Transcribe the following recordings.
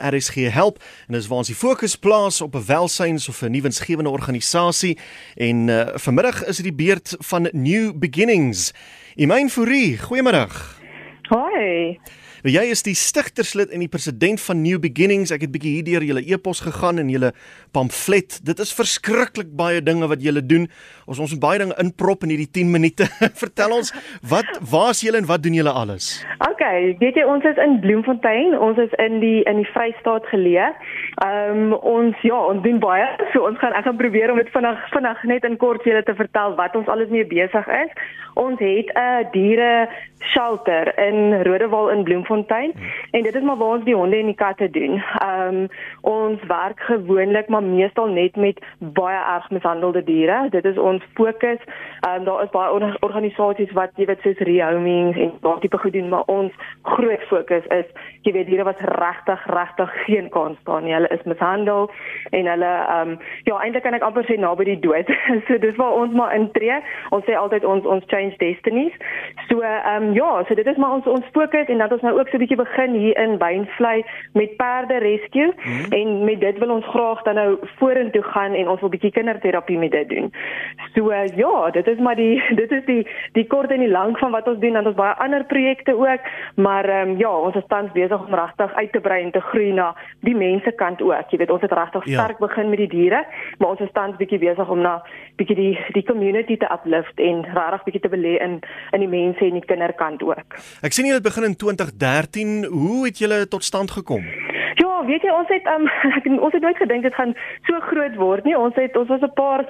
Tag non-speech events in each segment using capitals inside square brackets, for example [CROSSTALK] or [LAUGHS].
RSG help en dis waar ons die fokus plaas op 'n welsyns of 'n nuwensgewende organisasie en uh, vanmiddag is dit die beurt van New Beginnings. Imain Fourie, goeiemôre. Hoi. Nou, jy is die stigterslid en die president van New Beginnings. Ek het bietjie hier deur julle e-pos gegaan en julle pamflet. Dit is verskriklik baie dinge wat julle doen. Ons ons moet baie dinge inprop in hierdie 10 minute. [LAUGHS] Vertel ons, wat waar's julle en wat doen julle alles? OK, weet jy ons is in Bloemfontein. Ons is in die in die Vrystaat geleë. Ehm um, ons ja, ons doen baie. So ons gaan ek gaan probeer om dit vinnig vinnig net in kort julle te vertel wat ons alles mee besig is. Ons het 'n diere shelter in Rodewal in Bloemfontein hmm. en dit is maar waar ons die honde en die katte doen. Ehm um, ons werk gewoonlik maar meestal net met baie erg mishandelde diere. Dit is ons fokus. Ehm um, daar is baie organisasies wat jy weet soos rehoming en daardie tipe goed doen, maar ons groot fokus is jy weet diere wat regtig regtig geen kans staan nie. Hulle is mishandel en hulle ehm um, ja, eintlik kan ek amper sê naby die dood. [LAUGHS] so dis waar ons maar intree. Ons sê altyd ons ons change destinies. So ehm um, ja, so dit is maar ons ons fokus en dat ons nou ook so 'n bietjie begin hier in Bynvlei met perde rescue mm -hmm. en met dit wil ons graag dan nou vorentoe gaan en ons wil bietjie kinderterapie met dit doen. So uh, ja, dit is maar die [LAUGHS] dit is die die kort en die lank van wat ons doen en ons baie ander projekte ook, maar ehm um, ja, ons is tans besig om regtig uit te brei en te groei na die mense kant ook. Jy weet, ons het regtig ja. sterk begin met die diere, maar ons is tans bietjie besig om na bietjie die die community te uplift en regtig bietjie te belê in in die mense en die kinderkant ook. Ek sien julle het begin in 2013. Hoe het julle tot stand gekom? Weet jy ons het [LAUGHS] um, ons het nooit gedink dit gaan so groot word nie. Ons het ons was 'n paar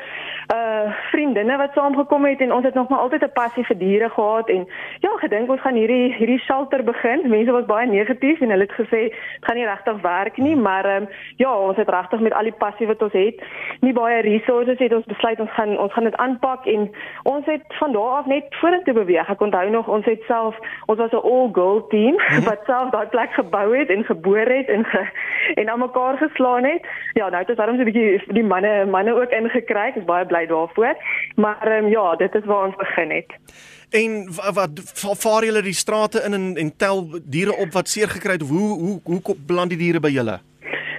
uh vriendinne wat saamgekom het en ons het nog maar altyd 'n passie vir diere gehad en ja, gedink ons gaan hierdie hierdie shelter begin. Mense was baie negatief en hulle het gesê dit gaan nie regtig werk nie, maar um, ja, ons het regtig met al die passie wat ons het, nie baie resources het ons besluit ons gaan ons gaan dit aanpak en ons het van daar af net vorentoe beweeg. Ek onthou nog ons het self ons was 'n all girl team [LAUGHS] wat self daai plek gebou het en geboor het en ge, en aan mekaar geslaan het. Ja, nou het ons daarom so 'n bietjie die manne manne ook ingekry. Ek is baie bly daarvoor. Maar um, ja, dit is waar ons begin het. En wat vaar julle die strate in en, en tel diere op wat seer gekry het? Hoe hoe hoe beland die diere by julle?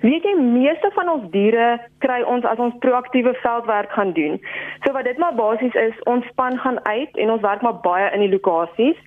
Weet jy, meeste van ons diere kry ons as ons proaktiewe veldwerk gaan doen. So wat dit maar basies is, ons span gaan uit en ons werk maar baie in die lokasies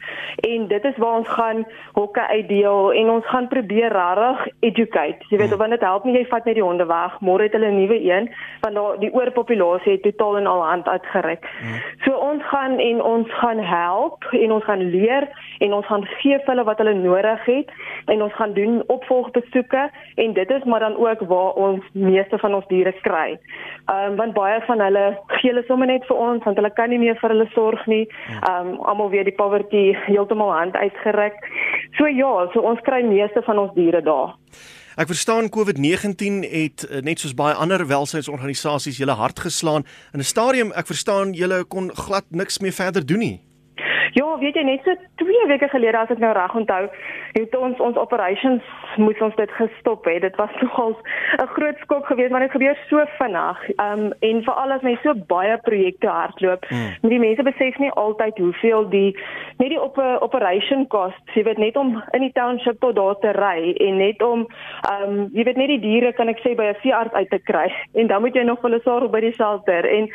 en dit is waar ons gaan hokke uitdeel en ons gaan probeer regtig educate. Jy weet, want dit help nie jy vat net die honde weg, môre het hulle 'n nuwe een, want daar die oorpopulasie het totaal en al hand uitgereik. Hmm. So ons gaan en ons gaan help en ons gaan leer en ons gaan gee vir hulle wat hulle nodig het en ons gaan doen opvolgbesoeke en dit is maar dan ook waar ons meeste van ons diere kry. Ehm um, want baie van hulle gee hulle sommer net vir ons want hulle kan nie meer vir hulle sorg nie. Ehm um, almal weer die poverty heeltemal hand uitgeruk. So ja, so ons kry meeste van ons diere daar. Ek verstaan COVID-19 het eh, net soos baie ander welsynsorganisasies julle hart geslaan. In 'n stadium, ek verstaan julle kon glad niks meer verder doen nie. Ja, weet jy net so 2 weke gelede as ek nou reg onthou, het ons ons operations moes ons dit gestop het. Dit was [LAUGHS] nogals 'n groot skok geweest want dit gebeur so vinnig. Um en veral as mense so baie projekte hardloop, hmm. moet die mense besef nie altyd hoeveel die net die op 'n operation cost, jy weet net om in die township tot daar te ry en net om um jy weet net die diere kan ek sê by 'n veearts uit te kry [LAUGHS] en dan moet jy nog hulle sorg by die shelter en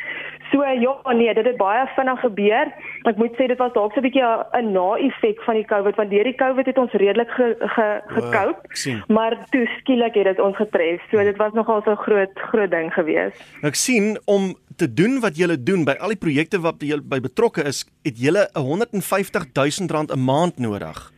so ja nee, dit het baie vinnig gebeur. Ek moet sê dit was dalk so 'n bietjie 'n na-effek van die COVID want deur die COVID het ons redelik ge, ge, gekoop. Maar toe skielik het dit ons getref. So dit was nogal so 'n groot groot ding geweest. Ek sien om te doen wat julle doen by al die projekte wat jy by betrokke is, het julle 150 000 rand 'n maand nodig.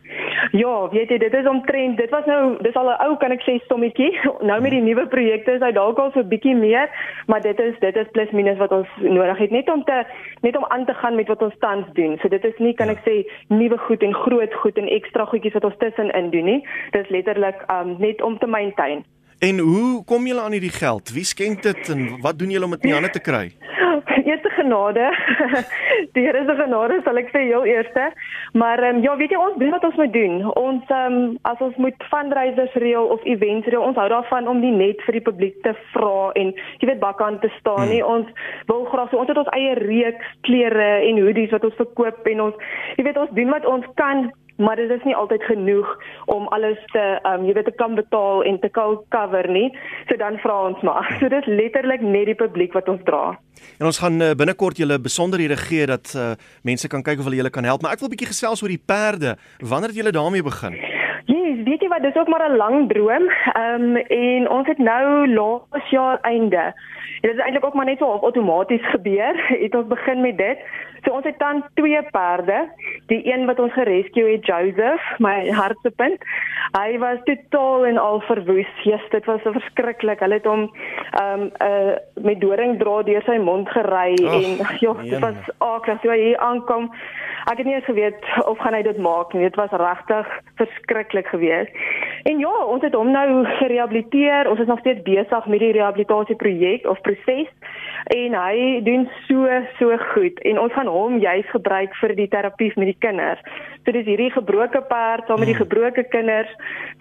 Ja, weet jy, dit is omtrent, dit was nou, dis al 'n ou kan ek sê stommetjie. [LAUGHS] Nou met die nuwe projekte is hy dalk al so 'n bietjie meer, maar dit is dit is plus minus wat ons nodig het net om te net om aan te gaan met wat ons tans doen. So dit is nie kan ek sê nuwe goed en groot goed en ekstra goedjies wat ons tussenin doen nie. Dit is letterlik um net om te maintain. En hoe kom julle aan hierdie geld? Wie skenk dit en wat doen julle om dit in hande te kry? Genade. [LAUGHS] die Here se genade sal ek sê heel eerste. Maar ehm um, ja, weet jy ons doen wat ons moet doen. Ons ehm um, as ons moet fundraisers reël of events reël, ons hou daarvan om nie net vir die publiek te vra en jy weet bakkant te staan hmm. nie. Ons wil graag so ons het ons eie reeks klere en hoodies wat ons verkoop en ons jy weet ons doen wat ons kan maar dit is nie altyd genoeg om alles te um jy weet te kan betaal en te kan cover nie. So dan vra ons maar. [LAUGHS] So dit is letterlik net die publiek wat ons dra. En ons gaan uh, binnekort julle besonderhede gee dat uh, mense kan kyk of hulle julle kan help, maar ek wil 'n bietjie gesels oor die perde. Wanneer het julle daarmee begin? Yes, weet jy wat, dis ook maar 'n lang droom. Ehm um, en ons het nou laas jaar einde. Dit is eintlik ook maar net so outomaties gebeur. [LAUGHS] Het ons begin met dit. So ons het dan twee perde. Die een wat ons gerescue het, Joseph, my hartsepunt. Hy was totaal en al verwoes. Jesus, dit was so verskriklik. Hulle het hom ehm um, uh, met doringdraad deur sy mond gery en [LAUGHS] ja, dit was aklig. So hy hier aankom Ek het nie eens geweet of gaan hy dit maak nie. Dit was regtig verskriklik geweest. En ja, ons het hom nou gerehabiliteer. Ons is nog steeds besig met die rehabilitasieprojek of proses en hy doen so so goed en ons gaan hom juis gebruik vir die terapie met die kinders. So dis hierdie gebroke perd saam met die hmm. gebroke kinders.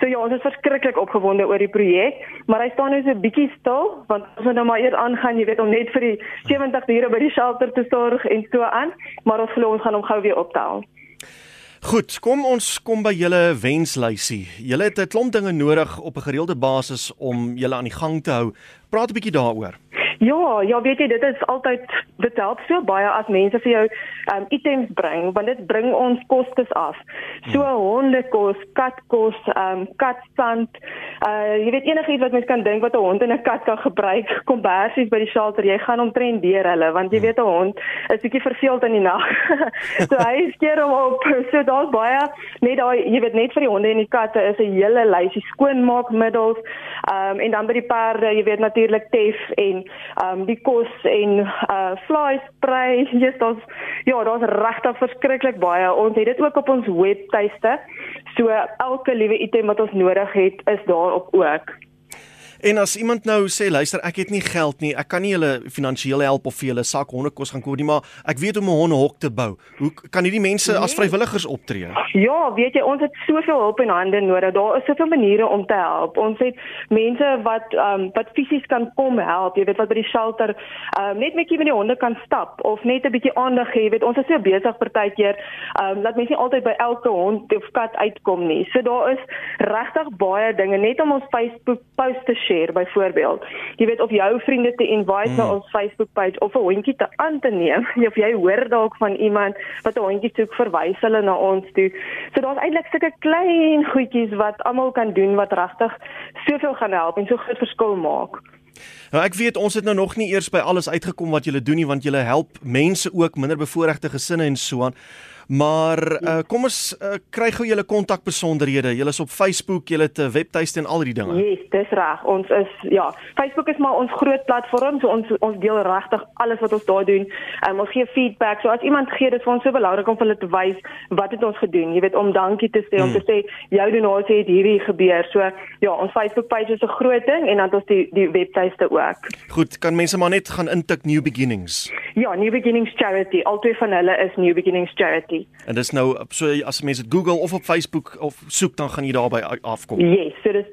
So ja, ons is verskriklik opgewonde oor die projek, maar hy staan nou so 'n bietjie stil want ons moet nou maar eers aangaan, jy weet, om net vir die 70 ure by die shelter te sorg en so aan, maar ons glo ons gaan hom gou weer optel. Goed, kom ons kom by julle wenslysie. Julle het 'n klomp dinge nodig op 'n gereelde basis om julle aan die gang te hou. Praat 'n bietjie daaroor. Ja, ja, weet jy, dit is altyd dit help so baie as mense vir jou um items bring, want dit bring ons kostes af. So hmm. hondekos, katkos, um katsand, uh jy weet enigiets wat mens kan dink wat 'n hond en 'n kat kan gebruik, kombersies by die shelter, jy gaan omtrent deur hulle, want jy hmm. weet 'n hond is bietjie verveeld in die nag. [LAUGHS] so hy skeer hom op. [LAUGHS] So daar's baie net daai jy weet net vir die honde en die katte is 'n hele lysie skoonmaakmiddels. Um en dan by die perde, jy weet natuurlik tef en um die kos en uh fly spray, jy's daar's ja, daar's regtig verskriklik baie. Ons het dit ook op ons webtuiste. So elke liewe item wat ons nodig het, is daar op ook. En as iemand nou sê luister ek het nie geld nie, ek kan nie julle finansiëel help of vir julle sak hondekos gaan koop nie, maar ek weet hoe om 'n hondehok te bou. Hoe kan hierdie mense as nee. vrywilligers optree? Ja, weet jy, ons het soveel hulp en hande nodig. Daar is soveel maniere om te help. Ons het mense wat ehm um, wat fisies kan kom help. Jy weet wat by die shelter ehm um, net met met die honde kan stap of net 'n bietjie aandag gee. Jy weet ons is so besig partykeer ehm um, dat mense nie altyd by elke hond of kat uitkom nie. So daar is regtig baie dinge net om ons Facebook post te share byvoorbeeld. Jy weet of jou vriende te invite mm. na ons Facebook page of 'n hondjie te aan te neem. [LAUGHS] Of jy hoor dalk van iemand wat 'n hondjie soek, verwys hulle na ons toe. So daar's eintlik sulke klein goedjies wat almal kan doen wat regtig soveel gaan help en so groot verskil maak. Nou ek weet ons het nou nog nie eers by alles uitgekom wat julle doen nie want julle help mense ook minderbevoorregte gesinne en so aan. Maar uh, kom ons uh, kry gou julle kontakbesonderhede. Julle is op Facebook, julle het 'n webtuiste en al die dinge. Ja, yes, dis reg. Ons is ja, Facebook is maar ons groot platform, so ons ons deel regtig alles wat ons daar doen. Um, ons gee feedback. So as iemand gee, dit vir ons so belangrik om hulle te wys wat het ons gedoen. Jy weet om dankie te sê, om hmm. te sê jou donasie het hierdie gebeur. So ja, ons Facebook page is 'n groot ding en dan ons die die webtuiste ook. Goed, kan mense maar net gaan intik New Beginnings. Ja, New Beginnings Charity. Altyd van hulle is New Beginnings Charity. En dis nou so as mense dit Google of op Facebook of soek dan gaan jy daarby afkom. Yes, so dis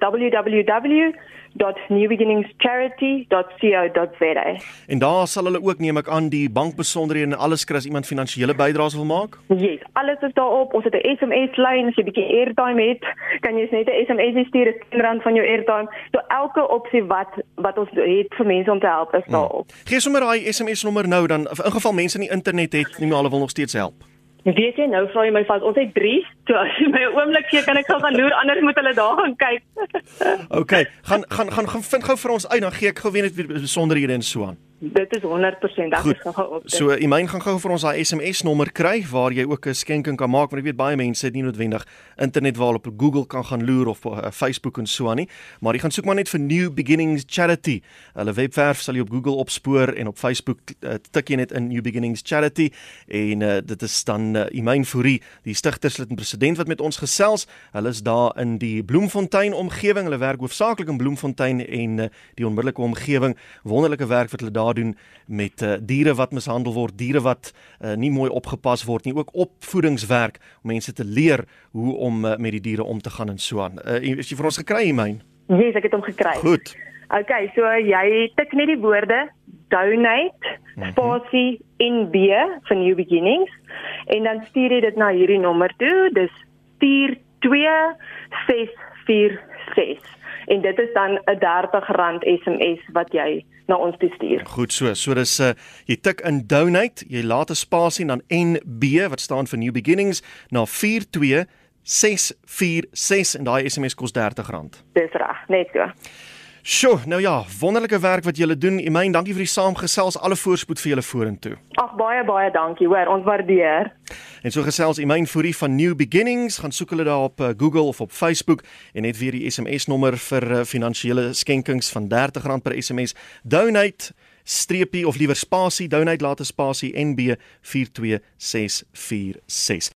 www.newbeginningscharity.co.za. En daar sal hulle ook neem ek aan die bankbesonderhede en alles kry as iemand finansiële bydraes wil maak? Yes, alles is daarop. Ons het 'n SMS lyn as jy 'n bietjie airtime het, kan jy net 'n SMS stuur, dis 10 rand van jou airtime. So elke opsie wat wat ons het vir mense om te help is hmm. daarop. Hmm. Gee sommer daai SMS nommer nou dan in geval mense nie internet het nie, maar hulle wil nog steeds help. Weet jy nou vra jy my vas ons het 3 so as jy my 'n oomblik gee kan ek gou gaan loer anders moet hulle daar gaan kyk. [LAUGHS] okay, gaan gaan gaan gaan vind gou vir ons uit dan gee ek gou weer net besonderhede en so aan. Dit is 100% dat is nog op. So, Imain gaan gou vir ons daai SMS nommer kry waar jy ook 'n skenking kan maak want ek weet baie mense het nie noodwendig internet waar op Google kan gaan loer of uh, Facebook en so aan nie, maar jy gaan soek maar net vir New Beginnings Charity. Hulle webwerf sal jy op Google opspoor en op Facebook uh, tik jy net in New Beginnings Charity en uh, dit is dan uh, Imain Fourie, die stigterslid en president wat met ons gesels. Hulle is daar in die Bloemfontein omgewing. Hulle werk hoofsaaklik in Bloemfontein en uh, die onmiddellike omgewing. Wonderlike werk wat hulle daar doen met uh, diere wat mishandel word, diere wat uh, nie mooi opgepas word nie, ook opvoedingswerk om mense te leer hoe om uh, met die diere om te gaan en so aan. Uh, is jy vir ons gekry, myn? Nee, ek het hom gekry. Goed. Okay, so jy tik net die woorde donate mhm. spasie in B vir new beginnings en dan stuur jy dit na hierdie nommer toe. Dis 42646 en dit is dan 'n R30 SMS wat jy na ons stuur. Goed so. So dis uh, jy tik in donate, jy laat 'n spasie dan NB wat staan vir New Beginnings na 42646 en daai SMS kos R30. Dis reg, net so. Sjoe, nou ja, wonderlike werk wat julle doen. Imain, dankie vir die saamgesels. Alle voorspoed vir julle vorentoe. Ag baie baie dankie, hoor. Ons waardeer. En so gesels Imain Fourie van New Beginnings. Gaan soek hulle daar op uh, Google of op Facebook en net weer die SMS nommer vir uh, finansiële skenkings van R30 per SMS. Donate streepie of liewer spasie donate laat 'n spasie NB 42646